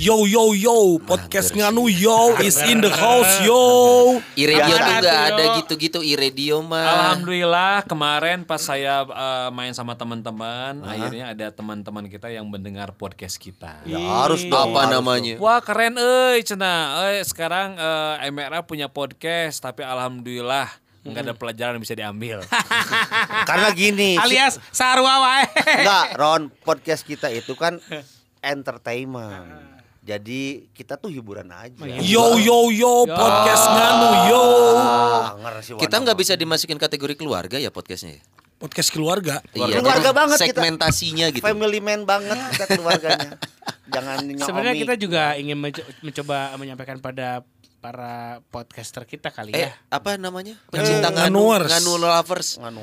Yo yo yo, podcast Nganu yo is in the house yo. I-radio tuh gak ada gitu-gitu I-radio mah Alhamdulillah kemarin pas saya eh, main sama teman-teman, akhirnya ada teman-teman kita yang mendengar podcast kita. Ya, harus dong. Apa harus namanya? Wah keren euy cenah. Euy sekarang eh, MRA punya podcast tapi alhamdulillah nggak ada pelajaran yang bisa diambil. Karena gini. Alias sarua wae. Enggak, Ron, podcast kita itu kan entertainment. Jadi kita tuh hiburan aja. Yo yo yo, podcast Nganu yo. Ah, Kita nggak bisa dimasukin kategori keluarga ya podcastnya ya? Podcast keluarga. Iya, Keluarga banget kita. Segmentasinya gitu family man banget kita keluarganya. Jangan nyomi. Sebenarnya kita juga ingin menco- mencoba menyampaikan pada para podcaster kita kali Eh ya. apa namanya? Pencinta Nganu Nganuers. Nganu lovers Nganu.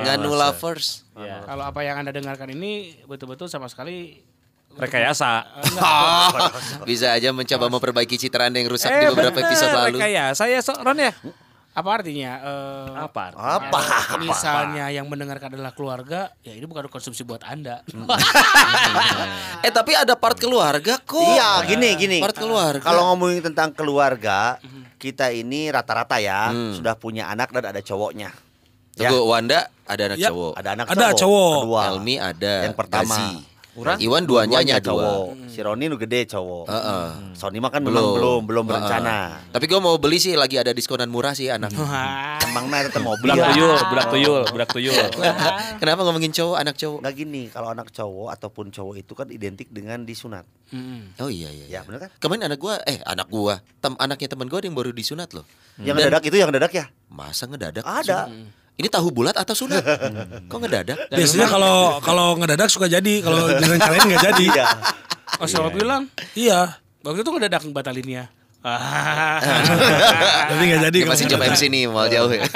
Nganu lovers Kalau apa yang Anda dengarkan ini betul-betul sama sekali Rekayasa. Bisa aja mencoba memperbaiki citra anda yang rusak di beberapa episode lalu Rekayasa ya so, Ron ya? apa artinya? Eh, Apa? Apa? ya, Misalnya yang mendengarkan adalah keluarga, ya ini bukan konsumsi buat Anda. Eh tapi ada part keluarga kok Iya, gini gini. Part keluarga Kalau ngomongin tentang keluarga, kita ini rata-rata ya Hmm. sudah punya anak dan ada cowoknya. Ya, Tunggu Wanda ada anak Ya, cowok ada anak Ada cowok. Kedua. Elmi ada Yang pertama. Gazi. Urang? Iwan duanya hanya dua cowok. Si Roni nu gede cowok. Heeh. Sony mah kan belum belum belum berencana. Tapi gue mau beli sih lagi ada diskonan murah sih anak. Emang nah itu mobil. Budak tuyul, budak tuyul, budak tuyul. Kenapa ngomongin cowok anak cowok? Nggak gini, kalau anak cowok ataupun cowok itu kan identik dengan disunat. Oh iya iya. Ya, bener kan? Kemarin anak gua eh anak gua, tem anaknya teman gua ada yang baru disunat loh. Yang Dan- dadak itu yang dadak ya? Masa ngedadak? Ada. sunat? Ini tahu bulat atau sunat? Kok ngedadak? Biasanya kalau kalau ngedadak suka jadi, kalau direncanain nggak jadi. Iya. Oh, siapa bilang? Iya. Waktu itu ngedadak batalinnya. Jadi nggak jadi. Dia masih coba. MC nih, mau jauh ya.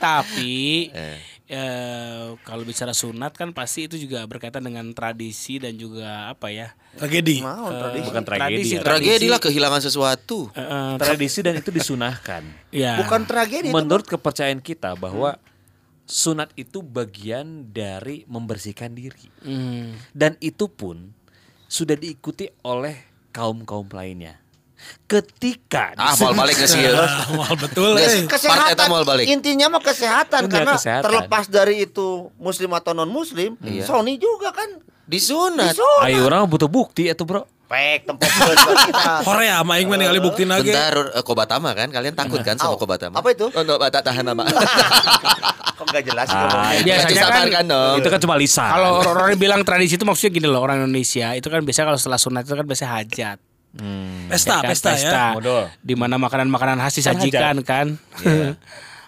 Tapi Eh. Eh, kalau bicara sunat kan pasti itu juga berkaitan dengan tradisi dan juga apa ya? Tragedi. Mau tradisi. Bukan tragedi. ya. Tragedi lah kehilangan sesuatu. Eh, eh, Tradisi dan itu disunahkan. ya. Bukan tragedi itu. Menurut kepercayaan kita bahwa sunat itu bagian dari membersihkan diri. Hmm. Dan itu pun sudah diikuti oleh kaum-kaum lainnya. Ketika Ah, mau balik ke sih. Wah, betul. Eh. Kesehatan mau balik. intinya mah kesehatan Bener, karena kesehatan. terlepas dari itu muslim atau non muslim Iya. Sony juga kan Disunat. disunat Ayo orang butuh bukti itu bro. pek tempat Korea, mah aing mah ningali bukti lagi. Bentar, eh, Kobatama kan? Kalian takut kan sama Kobatama? apa itu? Oh, no, tahan nama. kok nggak jelas Ah? Biasanya kan- kan dong. Itu kan cuma lisan. Kalau orang bilang tradisi itu maksudnya gini loh orang Indonesia itu kan biasa kalau setelah sunat itu kan biasa hajat. Pesta, Ya kan? pesta ya. Modal. Di mana makanan-makanan khas disajikan kan.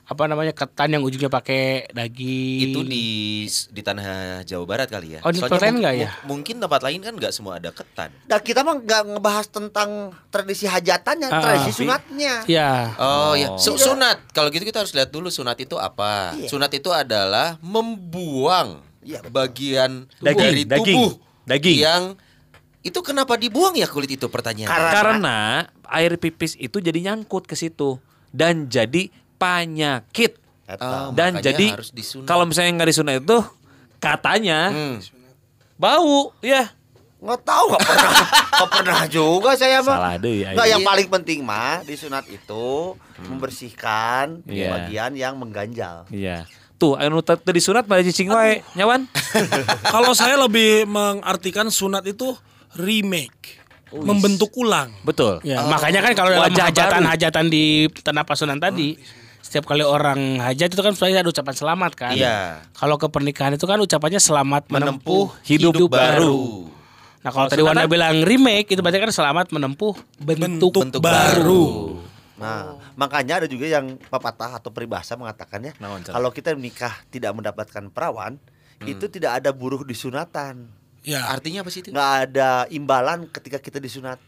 apa namanya ketan yang ujungnya pakai daging. itu di di tanah Jawa Barat kali ya. Oh, di Soalnya nggak ya? mung- Mungkin tempat lain kan nggak semua ada ketan. Nah, kita mah nggak ngebahas tentang tradisi hajatannya, Ah, tradisi tapi- sunatnya. Ya. Oh, ya, Oh. Su- sunat. Kalau gitu kita harus lihat dulu sunat itu apa. Iya. Sunat itu adalah membuang Iya, betul. bagian Daging, dari daging, tubuh daging. yang itu kenapa dibuang ya kulit itu pertanyaan. Karena- Karena air pipis itu jadi nyangkut ke situ dan jadi penyakit. Oh, dan jadi disunat. kalau misalnya nggak disunat itu katanya Hmm. bau ya. nggak tahu nggak pernah nggak pernah juga saya mah Salah deh ya. Nggak, yang Iya. paling penting mah di sunat itu membersihkan Iya. bagian yang mengganjal. Iya. Tuh, anu teu disunat pada cicing wae, nyawan. Kalau saya lebih mengartikan sunat itu remake, membentuk ulang. Betul. Ya, makanya kan kalau dalam Wajah hajatan-hajatan di tanah pasunan tadi, setiap kali orang hajat itu kan sebenarnya ada ucapan selamat kan. Iya. Kalau ke pernikahan itu kan ucapannya selamat menempuh, hidup hidup, baru. baru. Nah kalau tadi? Wanda bilang remake itu berarti kan selamat menempuh bentuk, Bentuk baru. Nah, makanya ada juga yang pepatah atau peribahasa mengatakannya Chan? kalau kita nikah tidak mendapatkan perawan, itu tidak ada buruh di sunatan. Ya. Artinya apa sih itu? Nggak ada imbalan ketika kita disunat.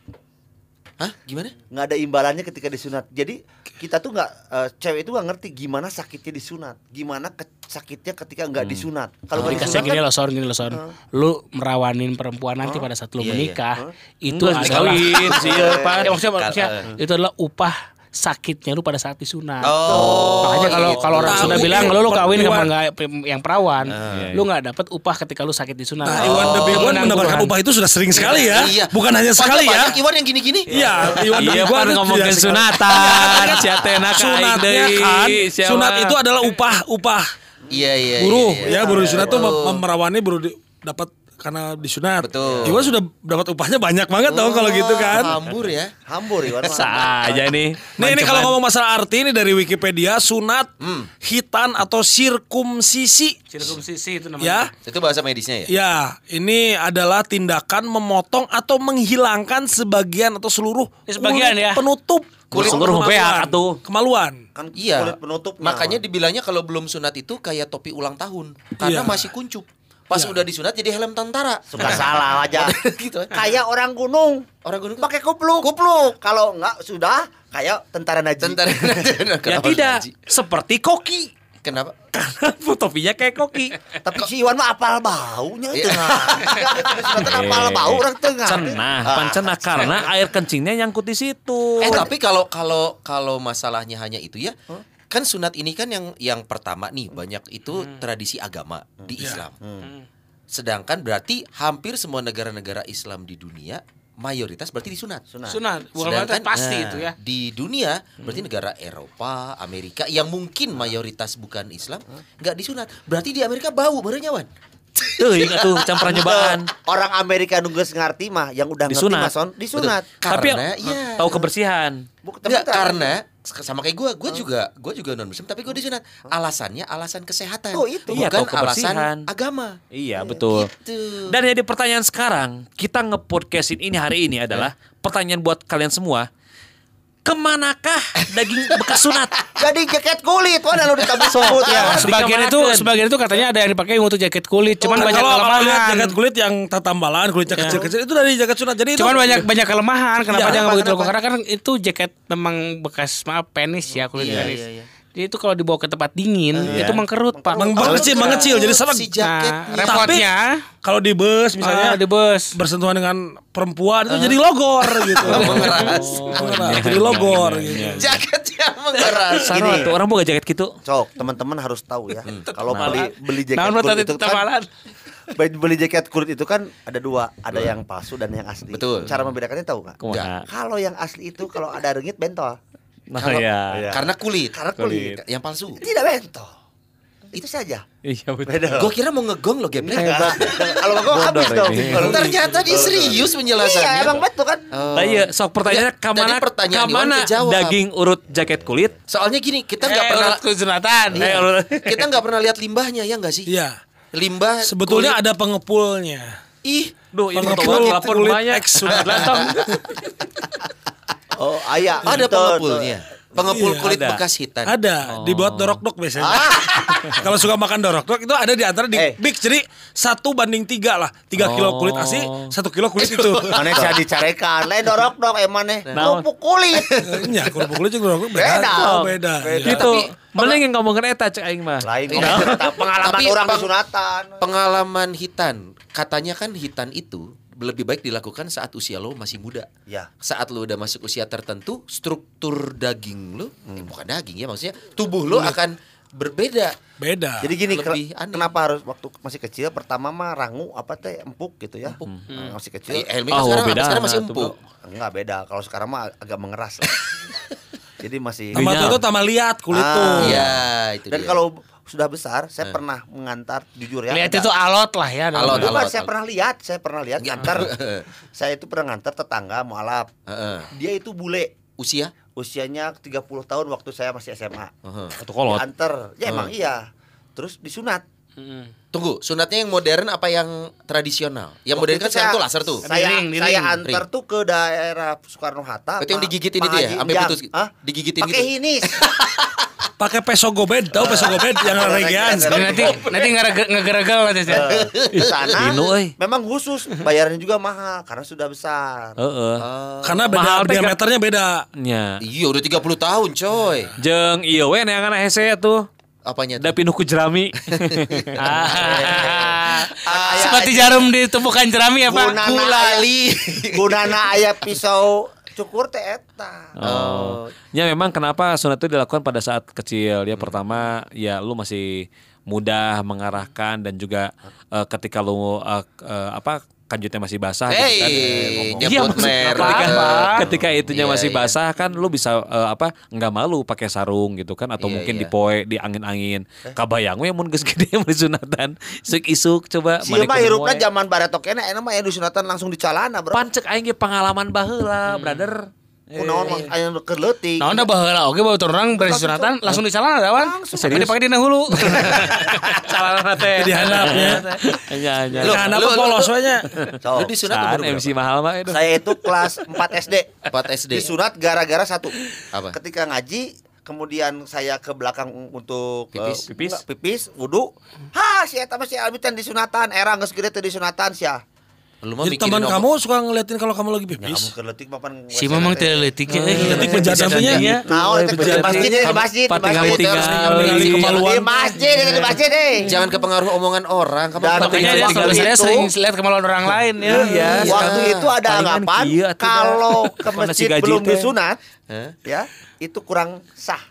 Hah? Gimana? Nggak ada imbalannya ketika disunat. Jadi kita tuh nggak eh, cewek itu nggak ngerti gimana sakitnya disunat, gimana ke- sakitnya ketika nggak disunat. Kalau Dikasih disunat gini kan, loh Son, gini loh Son. Lu merawanin perempuan nanti pada saat lu Iya, iya. menikah, itu Itu adalah kawin sih ya, Pan. Maksudnya, maksudnya itu adalah upah sakitnya lu pada saat disunat. Oh, Makanya kalau gitu. kalau orang iya, bilang lu lu kawin sama Iwan. nggak yang perawan, iya. lu nggak dapat upah ketika lu sakit disunat. Nah, Iwan the Big One mendapatkan upah itu sudah sering sekali ya. Iya. Bukan hanya sekali ya. banyak Iwan yang gini-gini. Iya, Iwan the Iya Big One pan itu ngomongin sunatan, siatena Sunatnya kan, sunat itu adalah upah upah Iya, iya. buruh iya, iya. ya buruh disunat tuh memerawani buruh di- dapat karena disunat. Betul. Iwan sudah dapat upahnya banyak banget dong kalau gitu kan. Hambur ya. hambur Iwan. Saja nih. Nih ini kalau ngomong masalah arti ini dari Wikipedia sunat, Hmm. hitan atau sirkumsisi Sirkumsisi itu ya. namanya. Itu bahasa medisnya ya? Ya, ini adalah tindakan memotong atau menghilangkan sebagian atau seluruh Ya, sebagian kulit ya. penutup Kulit Kemaluan. seluruh beak atuh. Kemaluan. Kan Iya. kulit penutupnya. Makanya dibilangnya kalau belum sunat itu kayak topi ulang tahun karena Iya. masih kuncup. Pas udah disunat jadi helm tentara. suka salah aja. gitu. kayak orang gunung Orang gunung pakai kupluk. Kupluk. Kalau enggak sudah kayak tentara Najib. tentara. Ya Kenapa tidak, Haji? seperti koki. Kenapa? Karena topinya kayak koki. Tapi si Iwan mah apal baunya Iya. tengah. Apal bau orang tengah. Cenah, Ah. pan cenah karena air kencingnya nyangkut di situ. Eh tapi kalau kalau kalau masalahnya hanya itu ya, kan sunat ini kan yang yang pertama nih banyak itu tradisi agama di Islam. Sedangkan berarti hampir semua negara-negara Islam di dunia mayoritas berarti disunat. Sunat, bukan berarti pasti nah, itu ya. Di dunia berarti negara Eropa, Amerika yang mungkin mayoritas bukan Islam nggak disunat. Berarti di Amerika bau baru nyawan. Tuh, ingat tuh campuran nyobaan. Orang Amerika nunggu ngerti mah yang udah ngerti Disunat. mah son disunat. Tapi Karena iya. tahu kebersihan. Buk- Enggak, bentar. karena sama kayak gue, gue juga gue juga non muslim tapi gue disunat. Alasannya alasan kesehatan. Oh, itu. Iya, bukan kebersihan. alasan agama. Iya, betul. Gitu. Dan jadi pertanyaan sekarang, kita nge-podcastin ini hari ini adalah pertanyaan buat kalian semua. Ke manakah daging bekas sunat? Jadi jaket kulit, wadah lu ditambah sebut ya. Sebagian itu sebagian itu katanya ada yang dipakai untuk jaket kulit, cuman Nah, banyak kalau, kalau lihat kelemahan. jaket kulit yang tatambalan, kulitnya kecil-kecil itu dari jaket sunat. Jadi itu Cuman banyak banyak kelemahan. Kenapa Iya, dia nggak begitu? Karena kan itu jaket memang bekas maaf penis ya kulit Iya, penis. iya, iya. Itu kalau dibawa ke tempat dingin itu mengkerut pak. Meng- mengecil, mengecil jadi serem. Si Nah, jaketnya. repotnya Kalau di bus misalnya ah, di bus. bersentuhan dengan perempuan itu jadi logor gitu. mengeras. Mengeras, jadi logor gitu. Jaketnya mengeras. Sarwa tuh orang boga jaket gitu. Cok, teman-teman harus tahu ya. Kalau Nah. beli beli jaket kulit tadi itu kan beli- beli jaket kulit itu kan ada dua, ada yang palsu dan yang asli. Betul. Cara membedakannya tahu nggak? Kalau yang asli itu kalau ada rengit bentol. Nah, ya. Karena kulit. Karena kulit. Yang palsu. Tidak bentol. Itu saja. Iya betul. Gue kira mau ngegong lo geblek. Enggak. Kalau gua habis dong. ini. Kalau Ternyata dia serius penjelasannya. Iya, emang betul kan? Oh. Nah, iya, sok pertanyaannya Enggak, kamana, pertanyaan kamana daging urut jaket kulit? Soalnya gini, kita nggak Eh, pernah urut kesunatan. Iya. Eh, urut- kita nggak pernah lihat limbahnya ya nggak sih? Iya. Limbah Sebetulnya kulit. ada pengepulnya. ih Duh, ini Pengepul telepon kulit banyak. X sunat. Oh, ayah. ada pengepulnya. Pengepul Iya, kulit ada. bekas hitam. Ada, dibuat dorok-dok biasanya. Kalau suka makan dorok-dok itu ada di antara di Eh. mix jadi satu banding tiga lah, tiga kilo kulit asli, satu kilo kulit itu. Mana saya dicarekan, lain dorok dong emane. Naon? Kerupuk kulit. Iya, kerupuk kulit juga dorok beda. Beda. Oh, beda. Beda. Gitu. Mending yang ngomongin eta cek aing mah. Lain Iya. cerita pengalaman Tapi orang di peng- sunatan. Pengalaman hitan, katanya kan hitan itu lebih baik dilakukan saat usia lo masih muda. Ya. Saat lo udah masuk usia tertentu, struktur daging lo, eh, bukan daging ya maksudnya, tubuh lo akan berbeda. Beda. Jadi gini, Lebih ke- aneh. kenapa harus waktu masih kecil pertama mah rangu apa teh empuk gitu ya. Nah, Masih kecil. Eh, Helmi Oh, kan sekarang, beda. sekarang masih Nah, empuk. Enggak beda. Kalau sekarang mah agak mengeras. lah. Jadi masih Tambah Iya. tua itu tambah lihat kulit Ah. tuh. Iya, itu Dan dia. kalau sudah besar, saya pernah mengantar jujur ya. Lihat ada- itu alot lah ya. Alot, Bukan, alot, saya alot. pernah lihat, saya pernah lihat ngantar. saya itu pernah ngantar tetangga mualaf. Heeh. Dia itu bule. Usia? Usianya 30 tahun waktu saya masih SMA. Heeh. Atau kolot. Diantar. Ya emang iya. Terus disunat. Tunggu, sunatnya yang modern apa yang tradisional? Yang modern kan sekarang tuh laser tuh. Saya, ring, di saya ring. antar tuh ke daerah Soekarno Hatta. Berarti yang digigitin itu ya? Sampai putus- Hah? digigitin Pakai gitu? hinis. Pakai peso gobed, tahu peso gobed yang regean. nanti nanti ngegeragel nanti sih. Di sana Inu, euy. memang khusus bayarannya juga mahal karena sudah besar. Heeh. Karena beda Mahal diameternya beda. Nya. Iya, udah 30 tahun, coy. Jeung ieu we neangan hese tuh. Apanya Da tuh? pinuh ku jerami. Ah, Seperti jarum ditumpukan jerami ya Pak. Gunana Kulali. Gunana aya pisau cukur teh eta. Oh. Ya memang kenapa sunat itu dilakukan pada saat kecil. Ya pertama ya lu masih mudah mengarahkan dan juga eh, ketika lu eh, eh, apa kanjutnya masih basah gitu kan. Hey, Iya, put maksud- merah. ketika, ketika itunya Iya, masih iya. basah kan lu bisa eh, apa nggak malu pakai sarung gitu kan atau Iya, mungkin iya. dipoe di angin-angin. Kabayang we mun geus gede mun disunatan. Isuk-isuk coba Si mah hirupna moe. zaman baretok kene enak mah aya disunatan langsung di calana, Bro. pancek aing ge pengalaman baheula, brother. Kunaon mah aya nu keur leutik. Nah, udah baheula oke bawa orang beres sunatan langsung di calana ada wan. Tapi dipakai dina hulu. Calana teh. Di handapnya. Nya nya. Nah, lu- apa polos we nya? Lu Saan umur MC mahal mah itu. Saya itu kelas 4 SD. 4 SD. Disunat gara-gara satu. Apa? Ketika ngaji kemudian saya ke belakang untuk Pipis? eh, Pipis? enggak, pipis wudu ha si eta mah si Albitan disunatan era geus gede teh disunatan sia Lu mah Jadi teman kamu suka ngeliatin kalau kamu lagi ya kamu pipis. keur leutik mapan Si memang teleletiknya. Letik penjadapnya. Nah, itu di masjid di masjid di Pat tinggal masjid. Di kemaluan. masjid itu di masjid deh. Jangan kepengaruh omongan orang. Kamu dia Waktu tinggal saya itu- sering lihat kemaluan orang lain ya. Iya. Waktu itu ada anggapan kalau ke masjid belum disunat ya itu kurang sah,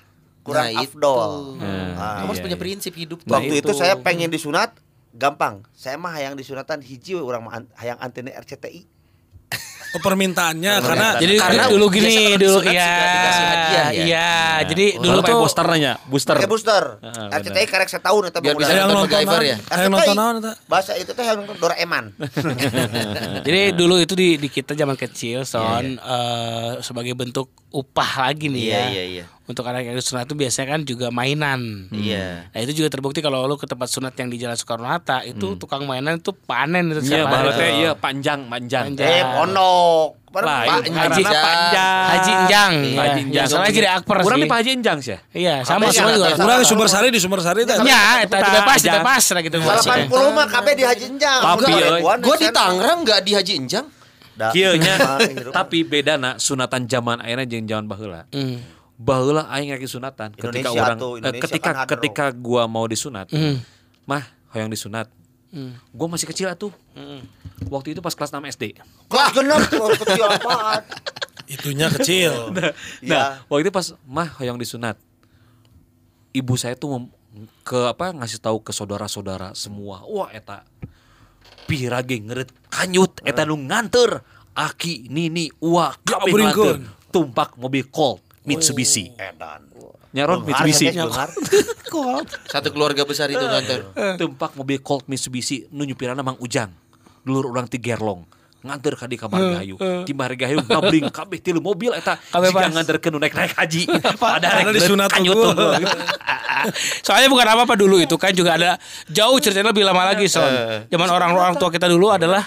kurang Nah, itu. afdol. Hmm. Nah, Kamu harus Iya, punya iya. prinsip hidup. Nah, Waktu itu itu. saya pengen disunat gampang. Saya mah hayang disunatan hiji we urang mah an- hayang antena RCTI. Oh, permintaannya karena Jadi Karena dulu gini dulu ya. suka dikasih hadiah ya. Iya, jadi Dulu tuh booster nanya, booster. Pakai booster. Heeh, RCTI karek setahun eta Biar bisa yang nonton ya? Yang nonton? Bahasa itu teh yang nonton Doraemon. Jadi dulu itu di, di kita zaman kecil son eh, sebagai bentuk upah lagi nih Iya, ya. Iya, iya. Untuk anak yang sunat itu biasanya kan juga mainan. Iya. Nah itu juga terbukti kalau lu ke tempat sunat yang di Jalan Soekarno Hatta itu tukang mainan itu panen itu Iya, teh iya panjang, panjang. Panjang. eh pondok. Padahal Lah, Pak itu Haji- karena panjang. Haji Enjang. Haji ya. Enjang. Ya, soalnya jadi akper Kurang sih. di Pak Haji Enjang sih. Iya, sama semua ya? juga. Kurang di Sumber Sari di Sumber Sari teh. Ya, eta bebas, di Panjang. bebas lah gitu. 80 mah kabeh di Haji Enjang. Tapi, Enggak, ribuan, Gue di. Tangerang nggak di Haji Enjang. Da. Kieu nya. Ah, hirup. Tapi beda na sunatan zaman ayeuna jeung zaman baheula. Hmm. Baheula aing rek sunatan ketika Indonesia orang tuh, eh, ketika kan ketika gua mau disunat. Hmm. Mah, hoyong disunat. Gua masih kecil atuh. Waktu itu pas kelas 6 SD. Kelas genep kecil apaan? Itunya kecil. Iya. Nah, waktu itu pas mah hoyong disunat. Ibu saya tuh mem- ke apa ngasih tahu ke saudara-saudara semua. Wah eta pira ge ngeureut kanyut eta nu nganter aki nini uwa kabeh tumpak mobil Colt Mitsubishi. Edan. Nyaron Benghar, Mitsubishi. benghar. Satu keluarga besar itu nganter. Tumpak mobil Colt Mitsubishi nu nyupirana Mang Ujang. Dulur urang ti Gerlong. Nganter ka di kamar gahayu. Di kamar gahayu ngabring kabeh tilu mobil eta pas. nganterkeun nu naik-naik haji. Padahal disunat kanyut unggul. tuh. Soalnya bukan apa-apa dulu itu kan juga ada jauh ceritanya lebih lama lagi son. Zaman orang-orang tua kita dulu adalah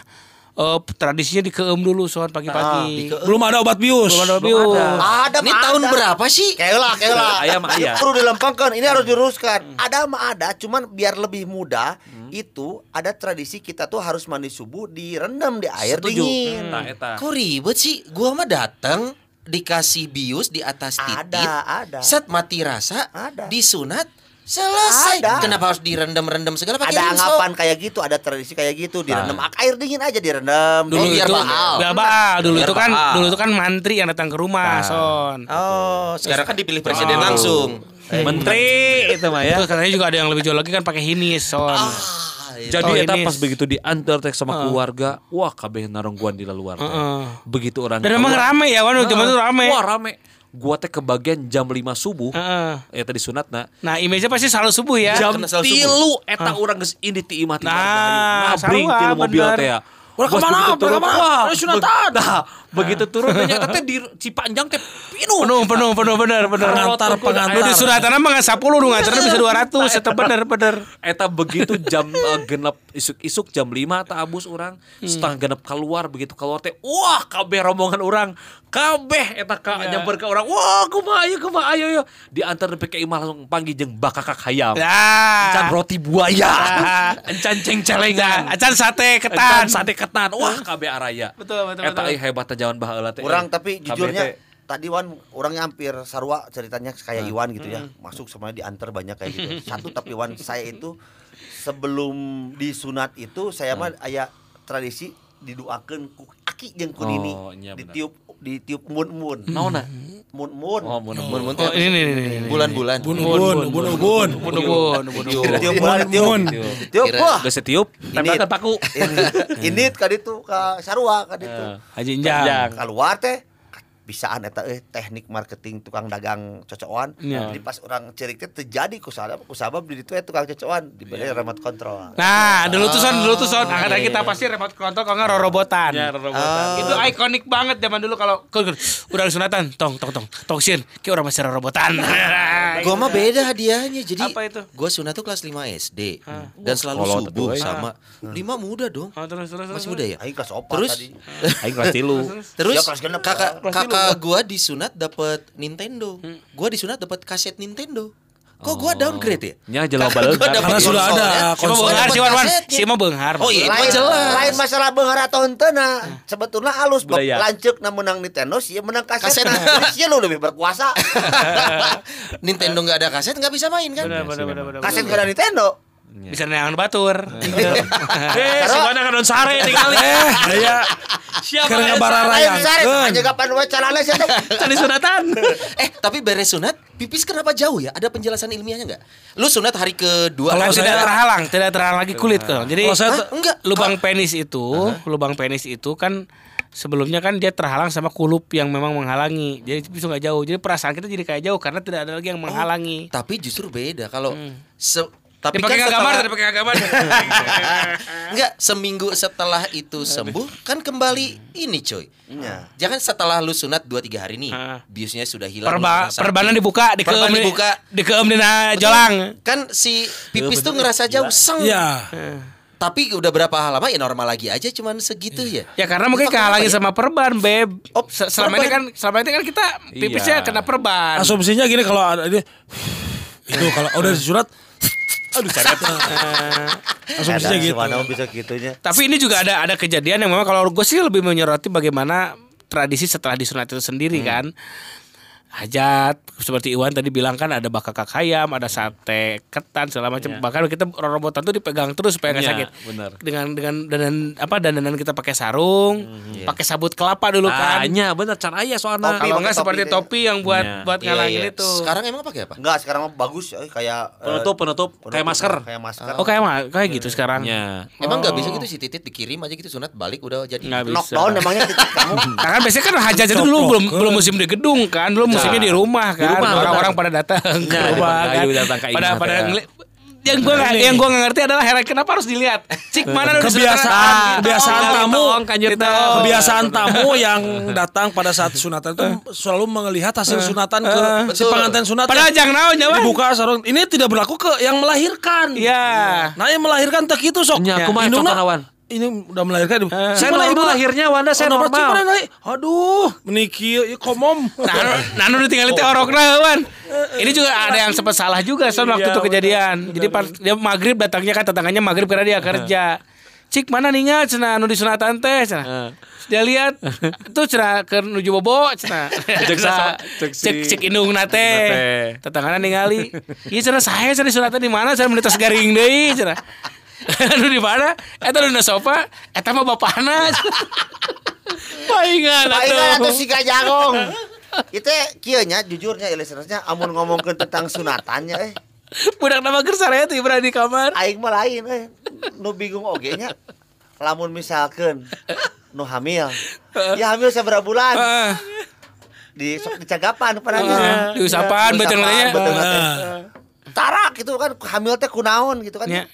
eh, tradisinya dikeum dulu son pagi-pagi. Belum ada obat bius. Belum ada bius. Ada Ini mah tahun ada. berapa sih? Keula, keula. Ayam, Ini ayam. Perlu dilempengkan. Ini harus diluruskan. Ada mah ada, cuman biar lebih mudah itu ada tradisi kita tuh harus mandi subuh direndam di air Setuju. dingin. Nah, eta. Kok ribet sih? Gua mah datang dikasih bius di atas titit. Ada, ada. Set mati rasa, Ada. disunat, selesai. Ada. Kenapa harus direndam-rendam segala pakai Ada rinso? anggapan kayak gitu, ada tradisi kayak gitu, direndam air dingin aja direndam. Dulu Oh, biar itu baal. biar baal. Dulu Biar itu kan baal. dulu itu kan mantri yang datang ke rumah son. Oh, sekarang kan dipilih presiden langsung. Menteri itu mah ya. Terus katanya juga ada yang lebih jauh lagi kan pakai hinis son. Jadi Oh, eta pas begitu diantar teh sama keluarga, wah kabeh narongguan di luar teh. Heeh. Begitu orang Dan memang rame ya kan zaman itu rame. Wah rame. Gua teh kebagian jam 5 subuh. Heeh. Ya tadi sunatna. Nah, image-nya pasti selalu subuh ya. Jam subuh. tilu eta urang geus ini ti imah ti Nah, tilu mobil teh ya. Bos ke mana? turun, ke mana? Udah sunatan. Nah, begitu turun teh nya teh di Cipanjang teh pinuh. Penuh, penuh, penuh, bener, bener. Pengantar, pengantar. Lu di Suratan mah nggak 10 nu ngantarna bisa 200, eta bener, bener. Eta begitu jam eh, genep isuk-isuk jam 5 tak abus orang setengah genep keluar begitu keluar teh wah kabeh rombongan orang kabeh eta ka nyamper ke orang wah kumaha ayo kumaha ayo ayo diantar nepi ka imah langsung panggil jeung bakakak hayam encan Ya. roti buaya Ah. encan ceng celengan Acan sate encan ketan. sate ketan wah kabeh araya Betul, betul, eta betul. aya hebatna jaman teh Orang tapi Kabeh jujurnya tadi Wan orangnya hampir sarwa ceritanya kayak Iwan gitu ya. Masuk semuanya diantar banyak kayak gitu. Satu tapi Wan saya itu sebelum disunat itu saya mah aya tradisi didoakan ku aki jeung ku nini. Oh, iya ditiup ditiup mun-mun. naonna Mun mun. oh Mun mun Oh, ini nih, nih. bulan-bulan. Ubun, ubun, ubun. Ditiup bulan. Ditiup Kira- wah. geus tiup tempelkeun paku Ini ka ditu ka sarua ka ditu. Haji Injang. keluar teh bisaan eta eh teknik marketing tukang dagang cocokan Iya. jadi pas orang cerik teh terjadi kusabab kusabab di ditu eh tukang cocokan dibeli remote control Nah, dulu tuh son, dulu tuh son. Angkatan kita pasti remote control kalau nggak rorobotan. ya robotan Itu ikonik banget zaman dulu kalau udah sunatan, tong tong tong tong sieun, kayak orang masih rorobotan. Gua mah beda hadiahnya. Jadi Apa itu? Gua sunat tuh kelas 5 SD. Dan selalu Kolot subuh tuh, eh. sama. 5 muda dong. Oh, terus terus terus. Masih muda ya? aing kelas opat Terus tadi aing kelas 3 Terus Ya, kelas genep. kakak kakak gua disunat dapat Nintendo. Gua disunat dapat kaset Nintendo. Kok gua downgrade ya? baleug gua dapet Karena sudah ada konsol. beunghar si Wan si mah beunghar. Oh iya, itu lain jelas. lain masalah beunghar atau henteu nah sebetulnya halus lanceuk na menang Nintendo sih menang kaset Kaset. Sia lu lebih berkuasa Nintendo nggak ada kaset nggak bisa main kan? Kaset gak ada Nintendo Bisa neangan batur. eh si mana kan sare tinggal Eh, aya siapa yang Keun. aja kapan wae calana sih teh tadi sunatan Eh tapi beres sunat pipis kenapa jauh ya? Ada penjelasan ilmiahnya nggak? Lu sunat hari kedua. Kalau tidak terhalang, tidak terhalang lagi kulit tuh. Jadi enggak. lubang penis itu, lubang penis itu kan sebelumnya kan dia terhalang sama kulup yang memang menghalangi. Jadi bisa nggak jauh. Jadi perasaan kita jadi kayak jauh karena tidak ada lagi yang menghalangi. Tapi justru beda kalau se- tapi Dia pakai kan gambar, setelah, dia pakai gambar. enggak seminggu setelah itu sembuh kan kembali ini coy. Iya. Jangan setelah lu sunat 2 3 hari nih, biusnya sudah hilang. Perba, perbanan dibuka, di Perban keem dibuka. di keem dina jolang. Kan si pipis tuh ngerasa jauh seng. Iya. Tapi udah berapa lama ya normal lagi aja cuman segitu ya. Ya karena mungkin kehalangi ya? sama perban, beb. Oh, Se- selama ini kan perban. selama ini kan kita pipisnya Iya. kena perban. Asumsinya gini kalau ada ini itu kalau udah disurat aduh seret asumsinya gitu. Mana bisa gitunya Tapi ini juga ada ada kejadian yang memang kalau gue sih lebih menyoroti bagaimana tradisi setelah disunat itu sendiri kan. Hajat seperti Iwan tadi bilang kan ada bakakak ayam, ada sate ketan segala macam. Bahkan kita robotan tuh dipegang terus supaya nggak Iya, sakit. benar. Dengan dengan dan apa dandanan kita pakai sarung, pakai sabut kelapa dulu kan. Tanya bener can aya soalnya Topi, Kalau nggak topi seperti topi yang buat Iya. buat Iya, ngalangin iya. itu. Sekarang emang pakai apa? enggak sekarang mah bagus eh, kayak eh, penutup penutup kayak masker kayak masker Oh kayak kayak gitu sekarang. ya Emang nggak bisa gitu si titit dikirim aja gitu sunat balik udah jadi. Nggak bisa. knockdown emangnya titik kamu Nah, kan biasanya kan hajat itu dulu belum belum musim di gedung kan, belum musimnya di rumah kan. rumah, Orang-orang pada datang ke Ya, di rumah kan. Datang ke Pada pada ya. yang gua nggak yang gua nggak ngerti adalah heran kenapa harus dilihat. Cik mana udah Kebiasaan- sunatan? kebiasaan tamu. Kebiasaan tamu yang datang pada saat sunatan itu selalu melihat hasil sunatan ke si Betul. pengantin sunat. Padahal jangan naon nyawa. dibuka sarung. Ini tidak berlaku ke yang melahirkan. Iya. Nah, yang melahirkan tak itu sok. Nya, kumaha Wan? Ini udah melahirkan. saya normal lahirnya Wanda saya Oh, normal. Nai? Aduh, meniki ya komom. Nah, nah nu tinggal itu orokna wan. Ini juga ada yang sempat salah juga son waktu Iya, itu kejadian. Jadi pas dia maghrib datangnya kan tetangganya maghrib karena dia kerja. Cik mana nih cenah anu disunatan teh cenah. Dia lihat itu cenah ke nuju bobo cenah. Cek sa- cek si- cek cek indung nate. Tetanggana ningali. Iya cenah saya cenah disunatan di mana? Saya menitas garing deui cenah. Anu di mana? Eta di sofa, eta mah bapana. Paingan atuh. atau si kajagong itu kieu nya jujurnya listenersnya amun ngomongkeun tentang sunatannya eh. Budak nama gersaraya tuh berada di kamar. aing mah lain eh. Nu bingung oge nya lamun misalkan nu hamil. Ya hamil seberapa bulan? Di sok dicagapan padanya Ah, diusapan, betul katanya. betul Tara gitu kan hamil teh kunaon gitu kan. Nya.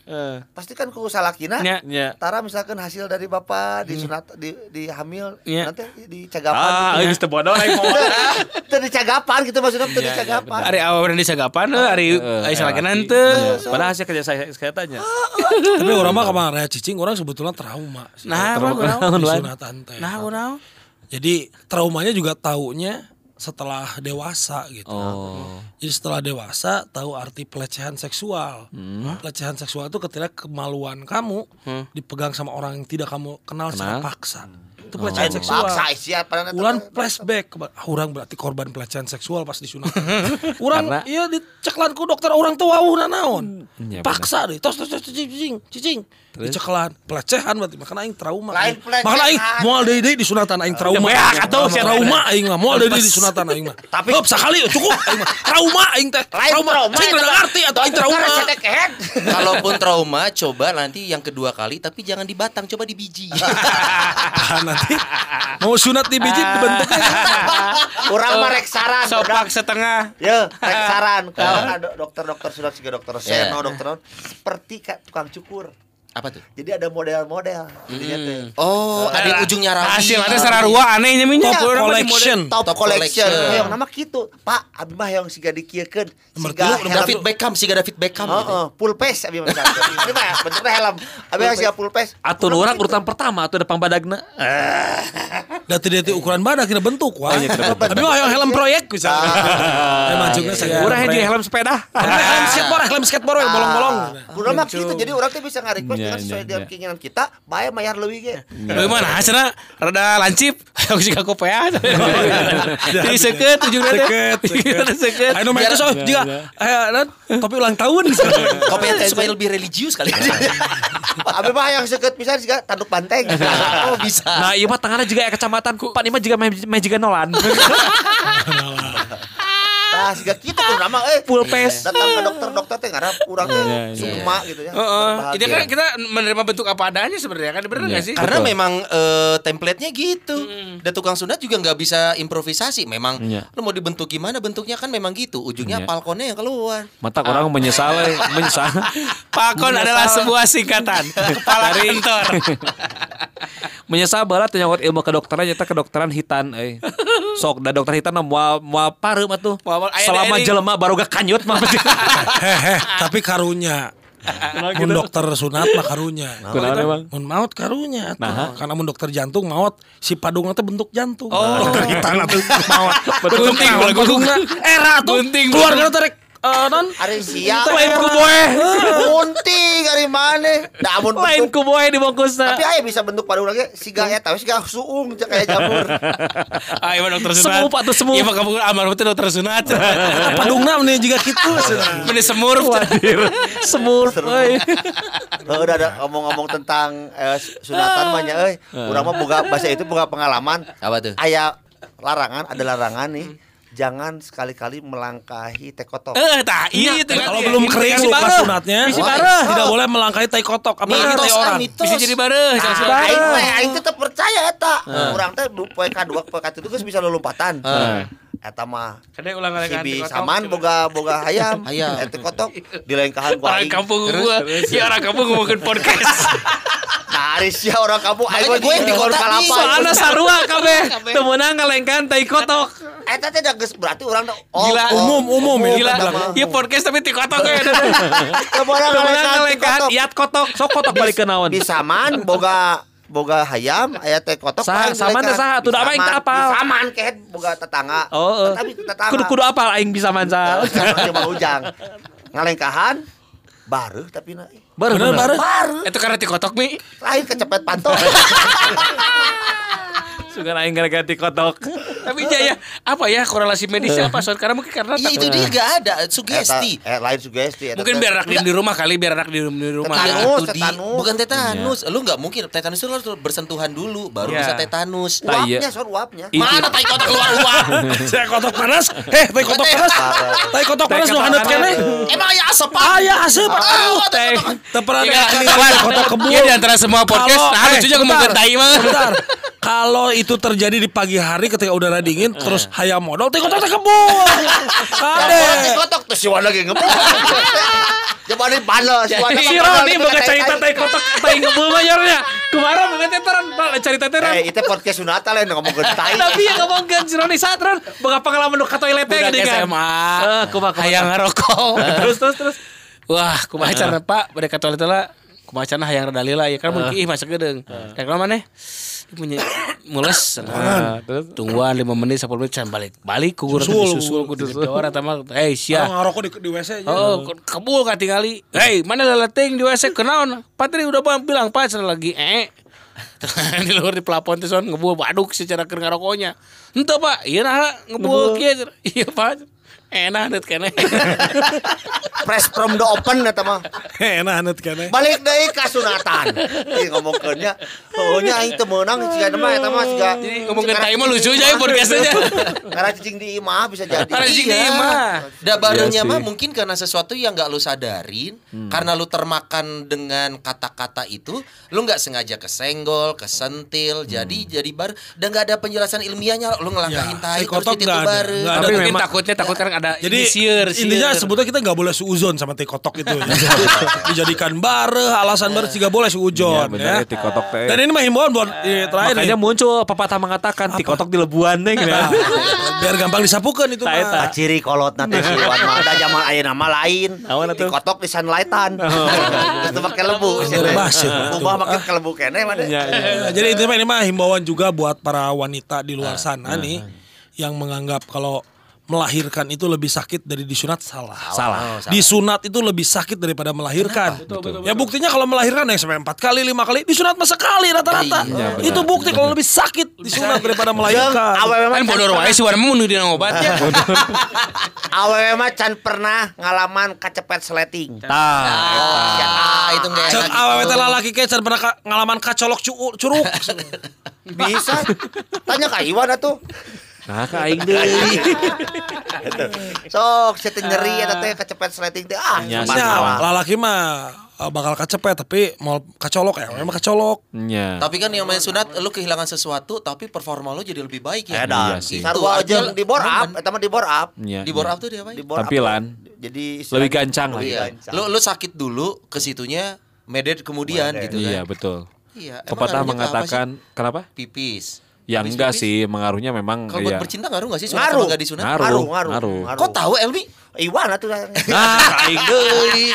Pasti kan ku salakina. Nya. Nya. Tara misalkan hasil dari bapak disunat di di hamil Nya. nanti di cagapan Ah, gitu. geus teu bodoh aing mau. Teu di cagapan gitu maksudnya teu di cagapan. Ari awal dan disagapan heuh, ari ari salakanan teu. Padahal hasil kerja saya saya tanya. Tapi orang mah kemarin cicing orang sebetulnya trauma. Nah, Wan? Disunatan teh. Nah, kunaon? Jadi traumanya juga taunya setelah dewasa gitu. Oh. Jadi setelah dewasa tahu arti pelecehan seksual. Hmm. Pelecehan seksual itu ketika kemaluan kamu dipegang sama orang yang tidak kamu kenal secara Kenal. paksa. Itu pelecehan Lain seksual. paksa siapa Ulan flashback ah, orang berarti korban pelecehan seksual pas disunat. orang Karena- iya diceklan ku dokter orang tua wawuh naon. Iya, Paksa deh. Tos tos tos cicing cicing. Diceklan pelecehan berarti makanya aing trauma. Lain pelecehan. Makanya aing moal deui deui disunatan aing trauma. beak atuh, Sama trauma aing mah moal deui deui disunatan aing mah. Tapi- Heup sakali cukup aing mah. Trauma aing teh. Lain trauma. Cing rada ngarti atau aing trauma. Kalaupun trauma, coba nanti yang kedua kali tapi jangan di batang, coba di biji. Mau sunat di biji dibentuknya Orang mah rek saran. Sopak setengah. Ya, rek saran. Kalau ada dokter-dokter sudah juga dokter. Seno, dokter non, seperti kayak tukang cukur. Apa tuh? Jadi ada model-model. Teh. Oh, ada yang ujungnya rapi. Hasil ada sararua aneh nya minyak. Top collection. Top, Top collection. collection. Yang nama gitu. Pak, abi mah yang siga dikiekeun. Nomor Siga. David Beckham sih David Beckham Oh, gitu. oh, full face abi mah. Ini mah bentuknya helm. Abi mah siga full face. Atun orang urutan pertama atau depan badagna. Dati dati ukuran badan kira bentuk wah. iya, kira bentuk. Tapi mah yang helm proyek bisa. Emang juga saya. Urang helm sepeda. helm skateboard, helm skateboard yang bolong-bolong. Udah mah gitu. Jadi orang tuh bisa nge-request Iya, dengan sesuai iya, dengan iya. keinginan kita, bae mayar leuwih ge. Bagaimana hasilnya rada lancip. Aku sih kaku pea. Jadi seket teh. Seket, seket. Seket. Ayo nomor itu so juga eh topi ulang tahun. Kopi itu supaya lebih religius kali. Abi mah yang seket pisan siga tanduk banteng. oh, bisa. Nah, iya mah tangana juga ya kecamatan. Pak ini mah juga juga nolan. Nah, siga kitu kudu nama eh Full face. datang ke dokter-dokter teh ngarep urang teh Iya, iya. sukma gitu ya. Heeh. Ini kan kita menerima bentuk apa adanya sebenarnya kan bener nggak sih? Karena memang eh, template-nya gitu. Dan tukang sunat juga nggak bisa improvisasi. Memang Iya. lu mau dibentuk gimana bentuknya kan memang gitu. Ujungnya Iya. palkonnya yang keluar. Mata orang menyesal, eh. menyesal. Pakon adalah sebuah singkatan kepala kantor. menyesal barat nyawat ilmu kedokteran nyata kedokteran hitan eh sok da dokter hitan mah moal moal pareup atuh selama jelema baru gak kanyut mah Hehe, tapi karunya. Mun dokter sunat mah karunya. Kunaon emang? Mun maut karunya atuh. Nah. Karena mun dokter jantung maut si padung teh bentuk jantung. Oh. Dokter hitam atuh maut. Gunting lagu padungna. Era tuh. Gunting. Keluarga teh eh, non Ari sia. lain ku boe Munting ari maneh. Da amun lain ku boe dibungkusna tapi aya bisa bentuk pada urang ge siga eta we siga suung cek kayak jamur. Ah, iya mah dokter sunat. Semup atuh semup. Iya mah kamu almarhum itu dokter sunat. padungna mending juga kitu. Mending semur. wadir semur euy udah ada ngomong-ngomong tentang eh, sunatan mah nya euy. Urang mah boga bahasa itu boga pengalaman. Apa tuh? Aya larangan, ada larangan nih. Jangan sekali-kali melangkahi tekotok. Eh, tah iya itu. Kalau belum kering luka bareh. sunatnya, Isi Wah, bareh. tidak boleh melangkahi tai kotok apa ah, orang. Bisa jadi bareh. Nah, jangan aing bareh. mah aing tetep percaya eta. Urang teh poe kadua poe katitu geus bisa lulumpatan. Eta mah Kadang ulang si lagi bi saman boga boga hayam. Hayam. Eta kotok dilengkahan ku Orang aing. kampung gua. Ya orang kampung ngomongin podcast. Ari sia orang kampung aing Makanya gue yang di ngomong kota kalapa. nih. soalna sarua kabeh teu meunang ngalengkan tai kotok Eta teh da geus berarti urang teh oh, Gila. oh, Umum, umum. Gila. Iya podcast tapi ti kotok ya. Teu meunang teu meunang ngalengkan iat kotok sok kotok balik ke naon Di saman boga boga hayam aya teh kotok paling Saman teh saha? Tuh da aing teu saman- apal. Di saman kehet boga tetangga. oh Tapi tetangga. kudu kudu apal aing bisa Sama Mang Ujang. Ngalengkahan baru tapi na baru Bener, bener baru Itu karena ti kotok mi. lain kecepet pantau. sugan aing gara-gara kotok Tapi ya, ya apa ya korelasi medisnya apa soal karena mungkin karena Iya itu dia gak ada sugesti. Eta, eh, lain sugesti. eta mungkin biar anak di rumah kali biar anak di rumah. Tetanus, Iya, tetanus. bukan tetanus. Lu nggak mungkin tetanus itu lu harus bersentuhan dulu baru Iya. bisa tetanus. Iya. uapnya, soal uapnya. Itu. Mana tai kotak keluar uang? Saya kotok panas. Eh, tai kotok panas. Tai kotok panas nu handap keneh. Emang ya asap Ah, ya asep. Aduh, teh Iya, ningali kotok kebul. Iya di antara semua podcast, nah eh, lucunya ngomong tai mah. Bentar. Kalau itu terjadi di pagi hari ketika udara dingin terus hayam modal teh kotok teh kebun. Kade. kotok tuh si lagi ngebul. Coba nih panas, si Roni boga cerita teh kotok teh ngebul bayarnya. Kumaha boga teteran cerita teteran. Eh, itu podcast sunatan lain ngomong tai. Tapi yang ngomongkeun si Roni saat Ron boga pengalaman nu ka toilet teh Budak gini kan. SMA. Eh, kumaha. Hayang ngerokok. Terus terus terus. Wah, kumaha cara Pak? Bade ka toilet lah. Kumaha cara hayang rada lila ya kan mun ih masuk gedeung. Rek maneh? Punya mules Ah, terus tungguan 5 menit 10 menit can balik balik ku Susul, susul ku gedor eta mah hei sia Orang ngerokok di, di WC. Oh, ke- kebul katingali. Hei, mana leleting di WC kenaon? Patri udah bilang pas lagi eh. di luar di pelapon tuh son ngebul baduk secara keur ngarokoknya. Henteu Pak, iya nah ngebul kieu. Iya Pak. Enak net kene. Press from the open eta mah. Enak anet kan Balik deui ka sunatan. Ih ngomongkeunnya. Oh nya aing teu meunang siga mah eta mah siga. Jadi ngomongin tai mah lucu aja ya podcastnya. Karena cicing di imah bisa jadi. Karena cicing di Iya. imah. Da barunya Iya mah mungkin karena sesuatu yang nggak lu sadarin, karena lu termakan dengan kata-kata itu, lu nggak sengaja kesenggol, kesentil, jadi jadi bar dan nggak ada penjelasan ilmiahnya, lu ngelangkahin Ya, tai terus itu baru. Tapi memang- takutnya takut kan ada Jadi sieur, intinya sebetulnya kita nggak boleh suuzon sama teh kotok itu. Dijadikan bare, alasan bare juga boleh suuzon Iya, ya. ya, teh kotok teh. Dan ini mah himbauan buat eh, terakhir Makanya nih. muncul pepatah mengatakan ti kotok di lebuan neng ya. Biar gampang disapukan itu mah. Ah, ciri kolot nanti si Wan mah ada zaman aya nama lain. Atuh? Di kotok di sunlightan. Terus pakai lembu. Bebas ya. Ubah makin ke lembu kene. Iya, iya. Nah, jadi intinya ini mah himbauan juga buat para wanita di luar sana nih yang menganggap kalau melahirkan itu lebih sakit dari disunat salah. Salah. Disunat itu lebih sakit daripada melahirkan. ya buktinya kalau melahirkan yang sampai empat kali lima kali disunat mah sekali rata-rata. Iya, benar. itu bukti kalau lebih sakit disunat daripada melahirkan. awewe mah Kan bodor wae si warna mun dina ngobatnya. awewe mah can pernah ngalaman kacepet sleting. Tah. Ah, itu nggak Cek enak. awewe teh lalaki ke can pernah ngalaman kacolok cu- curug. Bisa. Tanya ka Iwan atuh. Nah, ka aing deui. Sok situ nyeri eta teh kacepet sleting teh ah. Nya, lalaki mah eh, bakal kacepet tapi mau kacolok ya memang kacolok. Nya. Tapi kan yang main sunat lu kehilangan sesuatu tapi performa lu jadi lebih baik ya. Edan. Iya sih. Sarua Itu aja di bore up, eta mah di bore up. Nya, Di bore up tuh dia apa? Di bore. Tampilan. Jadi Lebih gancang lah. Iya. Lu lu sakit dulu ke situnya medet kemudian gitu Iya, kan. betul. Iya. Pepatah apa mengatakan kenapa? sih? pipis. Ya Pipis, enggak pipis. sih, mengaruhnya memang Kalau buat ya. bercinta ngaruh gak sih sunat Ngaruh. sama gak disunat? Ngaruh. ngaruh, ngaruh, ngaruh. ngaruh. Kok tahu Elmi? Iwan atuh. Nah, aing deui.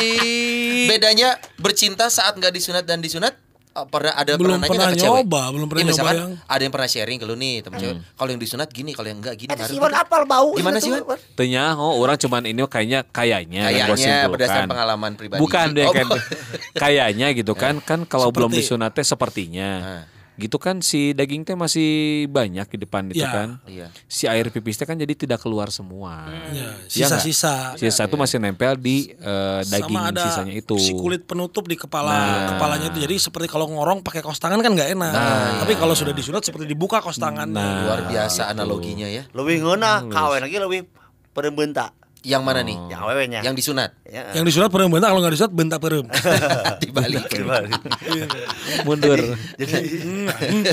Bedanya bercinta saat nggak disunat dan disunat eh, pernah ada Belum pernah nanya pernah nggak ke cewek? nyoba, belum pernah nyoba misalkan yang- ada yang pernah sharing ke lu nih temen cewek. Hmm. Kalau yang disunat gini, kalau yang enggak gini. Eta ngaruh si Iwan gitu. apal bau. Gimana itu sih? Tanya, oh orang cuman ini kayaknya kayaknya Kayaknya simpulkan. berdasarkan pengalaman pribadi. Bukan deh Oh, kan. kayaknya gitu kan kan kalau belum Seperti- disunat teh sepertinya. Nah. Gitu kan si daging teh masih banyak di depan itu Ya. kan. Iya. Si air pipis teh kan jadi tidak keluar semua. Ya, Iya nggak? sisa-sisa. Sisa itu masih nempel di eh, daging sama ada sisanya itu. si kulit penutup di kepala Nah. kepalanya itu jadi seperti kalau ngorong pakai kaos tangan kan nggak enak tapi kalau sudah disunat seperti dibuka kaos tangan Nah. Luar biasa analoginya ya. Leuwih ngeunah, kawen lagi leuwih perembeunta. Yang mana nih? Yang awewenya. Yang disunat. Ya. yang disunat perem bentak kalau nggak disunat bentak perem Dibalik. Mundur. jadi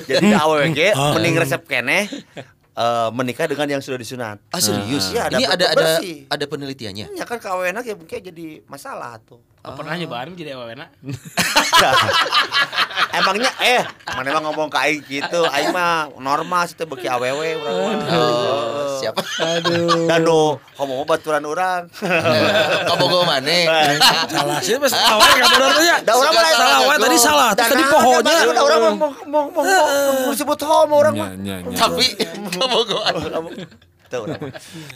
jadi awewe ge Ah. mending resep kene eh, menikah dengan yang sudah disunat. Ah serius? Iya, ada Ini ada ada ada penelitiannya. Ya kan kawenak ya mungkin jadi masalah tuh. Oh, pernah nyobain jadi awena. Emangnya eh mana emang ngomong ke aing gitu, aing mah normal sih beki awewe urang. Oh, siapa? Dan nu ngomong baturan urang. Kabogo maneh. salah sih pas awalnya nggak benar tuh ya Da urang mah salah awalnya tadi salah terus tadi nah, pohonnya Da urang mau mau mau mau disebut homo urang Nya, mah. Tapi kabogo Tuh, mah.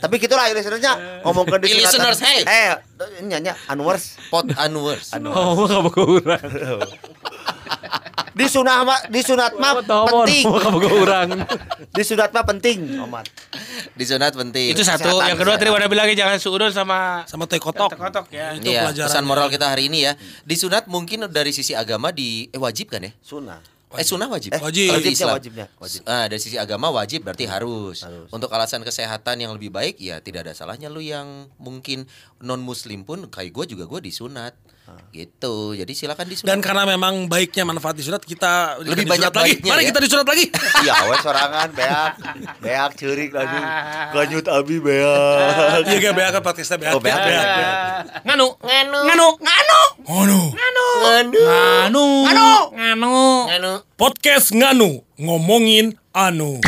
Tapi gitu lah listenernya ngomong ke di Listeners, hey. Eh, nya nya Anwars. pot anwers. Oh, enggak boga urang. Di sunah mah di sunat mah Tomor, penting. boga urang. Di sunat mah penting, Omat. Disunat penting. Itu satu. Kesehatan, Yang kedua tadi. Warna bilangnya jangan suudon sama sama teh kotok kotok ya. itu Iya, pelajaran pesan moral kita hari ini ya. Disunat mungkin dari sisi agama di eh, wajib kan ya? Sunah. Eh sunah wajib. Eh, Wajib. Kalau Islam. wajibnya, wajib. Ah, dari sisi agama wajib berarti harus. Harus. Untuk alasan kesehatan yang lebih baik ya tidak ada salahnya lu yang mungkin non muslim pun kayak gue juga gue disunat. Gitu. Jadi silakan disunat. Dan karena memang baiknya manfaat disunat kita Lebih banyak lagi. baiknya, Mari ya. kita disunat lagi. Iya, we sorangan beak. Beak ceurik lagi. Lanjut abi beak. Iya kayak beak kan podcastnya beak. Oh, beak, beak, beak. Nganu. Nganu. Nganu. Nganu. Nganu. Nganu. Nganu. Nganu. Nganu. Podcast nganu ngomongin anu.